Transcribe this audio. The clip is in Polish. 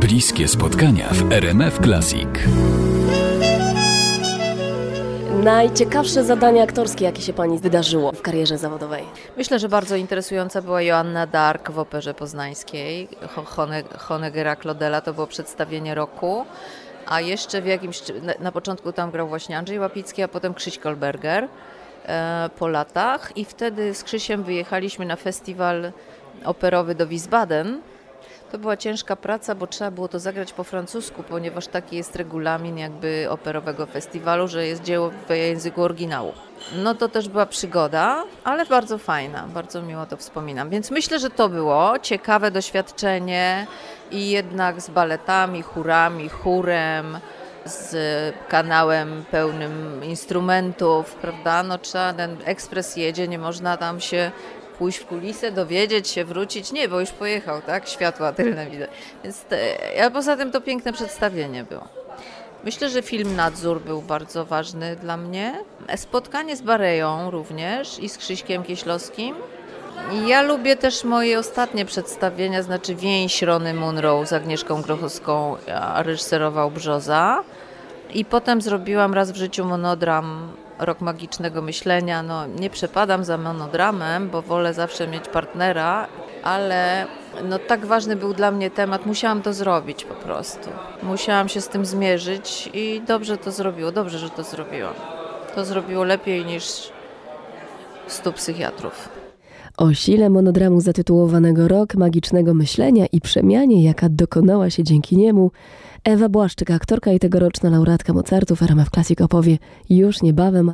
Bliskie spotkania w RMF Classic. Najciekawsze zadanie aktorskie, jakie się Pani wydarzyło w karierze zawodowej? Myślę, że bardzo interesująca była Joanna Dark w Operze Poznańskiej. Honeggera Claudela to było przedstawienie roku. A jeszcze w jakimś, na początku tam grał właśnie Andrzej Łapicki, a potem Krzyś Kolberger e, po latach. I wtedy z Krzysiem wyjechaliśmy na festiwal operowy do Wiesbaden to była ciężka praca, bo trzeba było to zagrać po francusku, ponieważ taki jest regulamin jakby operowego festiwalu, że jest dzieło w języku oryginału. No to też była przygoda, ale bardzo fajna, bardzo miło to wspominam. Więc myślę, że to było ciekawe doświadczenie i jednak z baletami, chórami, chórem, z kanałem pełnym instrumentów, prawda? No trzeba, ten ekspres jedzie, nie można tam się pójść w kulisę, dowiedzieć się, wrócić. Nie, bo już pojechał, tak? Światła tylne widać. Więc te, a poza tym to piękne przedstawienie było. Myślę, że film Nadzór był bardzo ważny dla mnie. Spotkanie z Bareją również i z Krzyśkiem Kieślowskim. Ja lubię też moje ostatnie przedstawienia, znaczy Więź Rony Munro z Agnieszką Grochowską, reżyserował Brzoza. I potem zrobiłam raz w życiu monodram Rok Magicznego Myślenia. No, nie przepadam za monodramem, bo wolę zawsze mieć partnera, ale no, tak ważny był dla mnie temat, musiałam to zrobić po prostu. Musiałam się z tym zmierzyć i dobrze to zrobiło, dobrze, że to zrobiłam. To zrobiło lepiej niż stu psychiatrów. O sile monodramu zatytułowanego Rok Magicznego Myślenia i przemianie, jaka dokonała się dzięki niemu, Ewa Błaszczyk, aktorka i tegoroczna laureatka Mozartów RMF Classic opowie już niebawem.